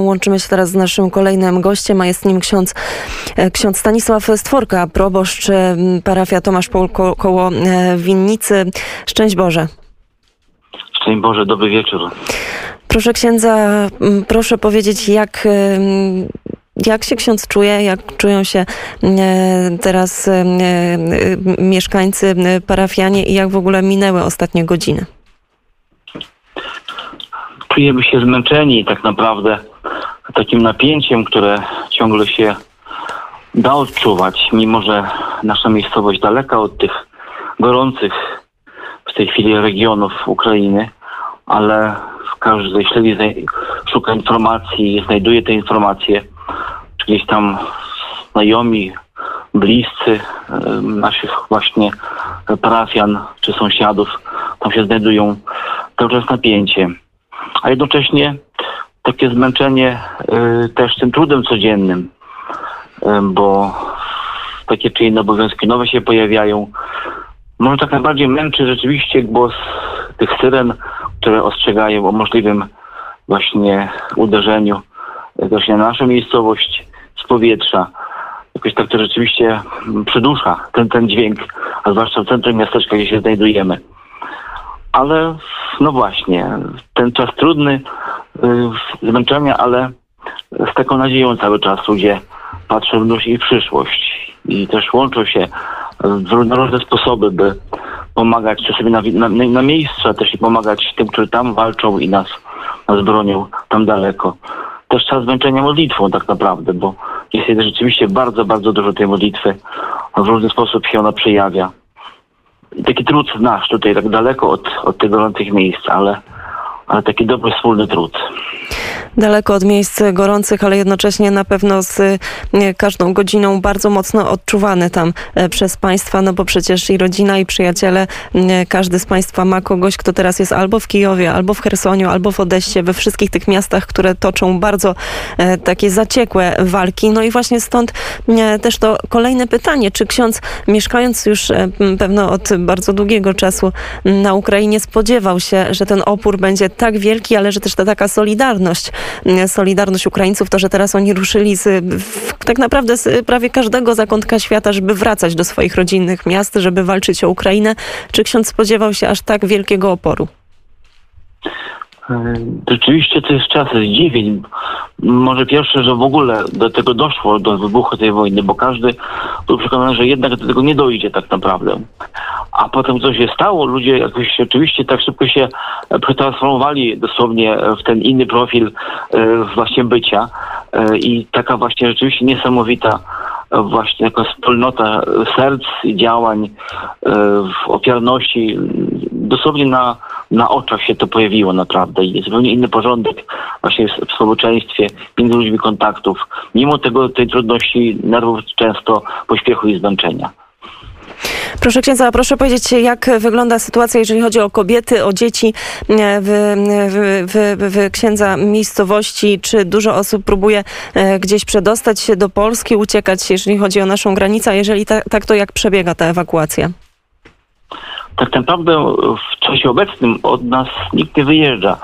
Łączymy się teraz z naszym kolejnym gościem, a jest nim ksiądz, e, ksiądz Stanisław Stworka, proboszcz e, parafia Tomasz Paul ko, koło e, Winnicy. Szczęść Boże. Szczęść Boże, dobry wieczór. Proszę księdza, proszę powiedzieć, jak, jak się ksiądz czuje, jak czują się teraz mieszkańcy, parafianie i jak w ogóle minęły ostatnie godziny? Czujemy się zmęczeni tak naprawdę takim napięciem, które ciągle się da odczuwać, mimo że nasza miejscowość daleka od tych gorących w tej chwili regionów Ukrainy, ale każdy śledzi, szuka informacji, znajduje te informacje, czy gdzieś tam znajomi, bliscy naszych właśnie parafian czy sąsiadów, tam się znajdują cały czas napięcie. A jednocześnie takie zmęczenie y, też tym trudem codziennym, y, bo takie czy inne obowiązki nowe się pojawiają. Może tak najbardziej męczy rzeczywiście głos tych syren, które ostrzegają o możliwym właśnie uderzeniu właśnie na naszą miejscowość z powietrza. Jakoś tak to rzeczywiście mm, przydusza ten, ten dźwięk, a zwłaszcza w centrum miasteczka, gdzie się znajdujemy. Ale no właśnie, ten czas trudny, zmęczenia, ale z taką nadzieją cały czas ludzie patrzą w i w przyszłość. I też łączą się w różnorodne sposoby, by pomagać czy sobie na, na, na miejscu, a też i pomagać tym, którzy tam walczą i nas, nas bronią tam daleko. Też czas zmęczenia modlitwą tak naprawdę, bo jest rzeczywiście bardzo, bardzo dużo tej modlitwy. W różny sposób się ona przejawia i taki trud nasz tutaj, tak daleko od, od tych gorących miejsc, ale, ale taki dobry wspólny trud. Daleko od miejsc gorących, ale jednocześnie na pewno z e, każdą godziną bardzo mocno odczuwany tam e, przez Państwa, no bo przecież i rodzina, i przyjaciele, m, każdy z Państwa ma kogoś, kto teraz jest albo w Kijowie, albo w Chersoniu, albo w Odeście, we wszystkich tych miastach, które toczą bardzo e, takie zaciekłe walki. No i właśnie stąd e, też to kolejne pytanie, czy ksiądz mieszkając już e, pewno od bardzo długiego czasu na Ukrainie spodziewał się, że ten opór będzie tak wielki, ale że też ta taka solidarność, solidarność Ukraińców, to, że teraz oni ruszyli z, tak naprawdę z prawie każdego zakątka świata, żeby wracać do swoich rodzinnych miast, żeby walczyć o Ukrainę. Czy ksiądz spodziewał się aż tak wielkiego oporu? Rzeczywiście to jest czas zdziwień. Może pierwsze, że w ogóle do tego doszło, do wybuchu tej wojny, bo każdy był przekonany, że jednak do tego nie dojdzie tak naprawdę. A potem co się stało, ludzie jakoś oczywiście tak szybko się przetransformowali dosłownie w ten inny profil e, właśnie bycia E, i taka właśnie rzeczywiście niesamowita e, właśnie taka wspólnota serc i działań w ofiarności dosłownie na, na oczach się to pojawiło naprawdę i zupełnie inny porządek właśnie w społeczeństwie, między ludźmi kontaktów, mimo tego tej trudności, nerwów często, pośpiechu i zmęczenia. Proszę księdza, proszę powiedzieć, jak wygląda sytuacja, jeżeli chodzi o kobiety, o dzieci e, w, w, w, w księdza miejscowości? Czy dużo osób próbuje e, gdzieś przedostać się do Polski, uciekać, jeżeli chodzi o naszą granicę? Jeżeli ta, tak, to jak przebiega ta ewakuacja? Tak naprawdę w czasie obecnym od nas nikt nie wyjeżdża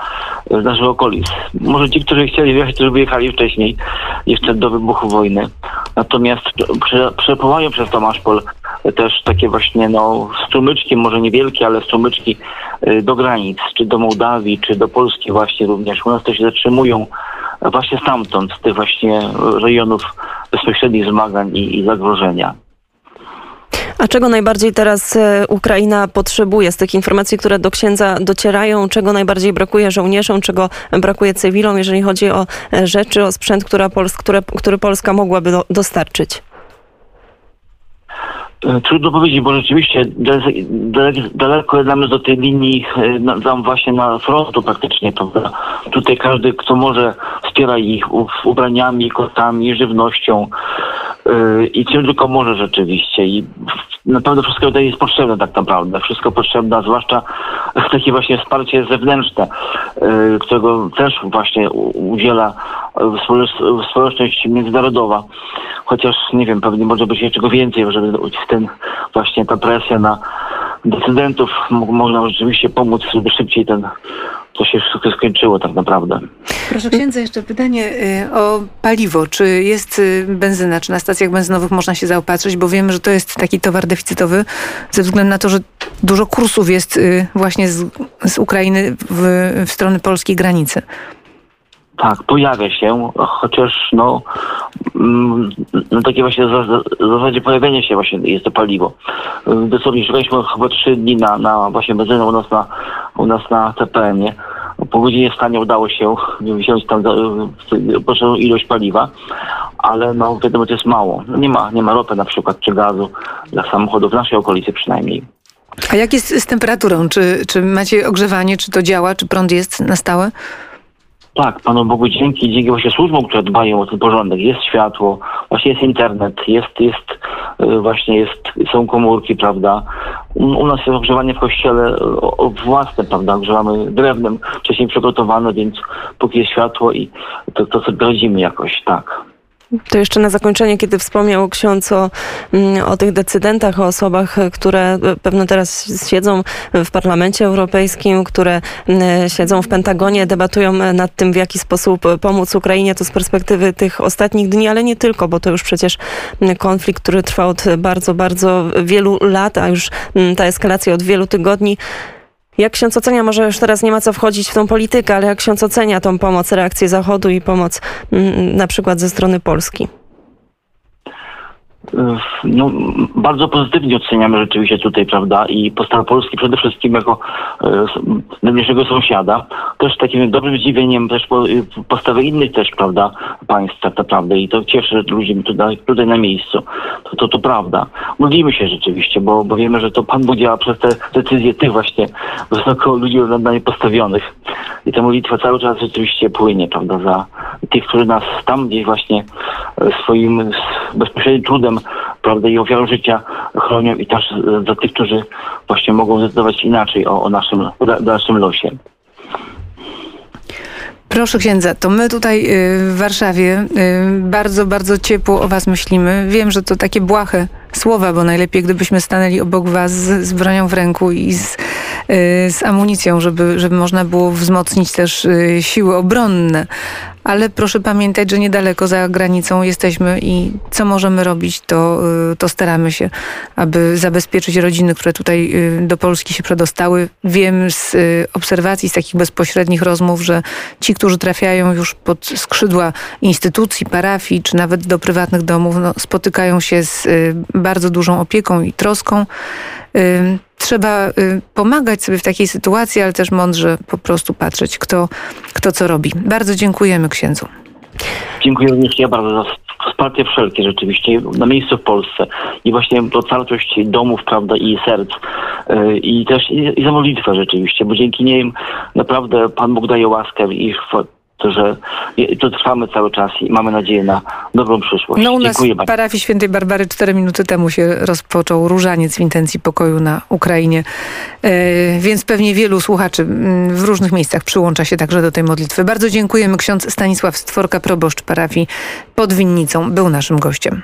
z naszych okolic. Może ci, którzy chcieli wyjechać, którzy wyjechali wcześniej, jeszcze do wybuchu wojny. Natomiast prze, przepływają przez Tomaszpol też takie właśnie no, strumyczki, może niewielkie, ale strumyczki y, do granic, czy do Mołdawii, czy do Polski właśnie również. U nas to się zatrzymują właśnie stamtąd, z tych właśnie rejonów bezpośrednich zmagań i, i zagrożenia. A czego najbardziej teraz e, Ukraina potrzebuje z tych informacji, które do księdza docierają? Czego najbardziej brakuje żołnierzom, czego brakuje cywilom, jeżeli chodzi o e, rzeczy, o sprzęt, która które, który Polska mogłaby do, dostarczyć? E, Trudno powiedzieć, bo rzeczywiście dale- dale- daleko jest do tej linii, tam właśnie na frontu praktycznie, prawda? Tutaj każdy, kto może, wspiera ich ubraniami, kotami, żywnością yy, i czym tylko może rzeczywiście. I naprawdę wszystko tutaj jest potrzebne tak naprawdę. Wszystko potrzebne, zwłaszcza takie właśnie wsparcie zewnętrzne, yy, którego też właśnie udziela społecz- społeczność międzynarodowa. Chociaż nie wiem, pewnie może być jeszcze więcej, żeby w ten właśnie ta presja na decydentów mo- można rzeczywiście pomóc, żeby szybciej ten, to się wszystko skończyło tak naprawdę. Proszę księdza, jeszcze pytanie y, o paliwo. Czy jest y, benzyna, czy na stacjach benzynowych można się zaopatrzyć? Bo wiemy, że to jest taki towar deficytowy ze względu na to, że dużo kursów jest y, właśnie z, z Ukrainy w, w stronę polskiej granicy. Tak, pojawia się, chociaż no, mm, no takie właśnie w zasadzie pojawienie się właśnie jest to paliwo. Dosłownie szukaliśmy chyba trzy dni na, na właśnie benzynę u nas na, u nas na TPN-ie. Po godzinie w stanie udało się wziąć tam potrzebną ilość paliwa, ale no wiadomo, to jest mało. No, nie ma, nie ma ropy na przykład, czy gazu dla samochodów, w naszej okolicy przynajmniej. A jak jest z temperaturą? Czy, czy macie ogrzewanie? Czy to działa? Czy prąd jest na stałe? Tak, Panu Bogu dzięki, dzięki właśnie służbom, które dbają o ten porządek. Jest światło, właśnie jest internet, jest, jest y, właśnie jest, są komórki, prawda. U, nas jest ogrzewanie w kościele własne, prawda, ogrzewamy drewnem, wcześniej przygotowane, więc póki jest światło i to, to sobie radzimy jakoś, tak. To jeszcze na zakończenie, kiedy wspomniał ksiądz o, mm, o tych decydentach, o osobach, e, które e, pewno teraz siedzą w Parlamencie Europejskim, które mm, siedzą w Pentagonie, debatują e, nad tym, w jaki sposób e, pomóc Ukrainie, to z perspektywy tych ostatnich dni, ale nie tylko, bo to już przecież mm, konflikt, który trwa od bardzo, bardzo wielu lat, a już ta eskalacja od wielu tygodni. Jak ksiądz ocenia, może już teraz nie ma co wchodzić w tą politykę, ale jak ksiądz ocenia tą pomoc, reakcję Zachodu i pomoc mm, na przykład ze strony Polski? No, bardzo pozytywnie oceniamy rzeczywiście tutaj, prawda, i postawę Polski przede wszystkim jako e, najmniejszego sąsiada. Też takim dobrym zdziwieniem też y, postawy innych też, prawda, państw tak naprawdę i to cieszy ludzi tutaj, tutaj na miejscu. To, to, to prawda. Modlimy się rzeczywiście, bo, bo wiemy, że to Pan Bóg działa przez te decyzje tych właśnie wysoko ludzi nad nami postawionych. I ta modlitwa cały czas rzeczywiście płynie, prawda, za tych, którzy nas tam gdzieś właśnie swoim bezpośrednim trudem, prawda, i ofiarą życia chronią i też e, za tych, którzy właśnie mogą zdecydować inaczej o, o naszym, o losie. Proszę księdza, to my tutaj y, w Warszawie y, bardzo, bardzo ciepło o was myślimy. Wiem, że to takie błahe słowa, bo najlepiej gdybyśmy stanęli obok was z, z bronią w ręku i z, z amunicją, żeby, żeby można było wzmocnić też y, siły obronne. Ale proszę pamiętać, że niedaleko za granicą jesteśmy i co możemy robić, to, y, to staramy się, aby zabezpieczyć rodziny, które tutaj y, do Polski się przedostały. Wiem z y, obserwacji, z takich bezpośrednich rozmów, że ci, którzy trafiają już pod skrzydła instytucji, parafii, czy nawet do prywatnych domów, no, spotykają się z y, bardzo dużą opieką i troską. Y, Trzeba y, pomagać sobie w takiej sytuacji, ale też mądrze po prostu patrzeć, kto, kto co robi. Bardzo dziękujemy księdzu. Dziękuję również ja bardzo za wsparcie wszelkie rzeczywiście na miejscu w Polsce i właśnie otwartość domów, prawda, i serc yy, i też i, za modlitwę rzeczywiście, bo dzięki niej naprawdę Pan Bóg daje łaskę i to, że to trwamy cały czas i mamy nadzieję na dobrą przyszłość. No u nas Dziękuję w bardzo. parafii świętej Barbary cztery minuty temu się rozpoczął różaniec w intencji pokoju na Ukrainie, e, więc pewnie wielu słuchaczy mm, w różnych miejscach przyłącza się także do tej modlitwy. Bardzo dziękujemy. Ksiądz Stanisław Stworka, proboszcz parafii pod Winnicą, był naszym gościem.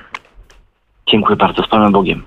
Dziękuję bardzo, z Panem Bogiem.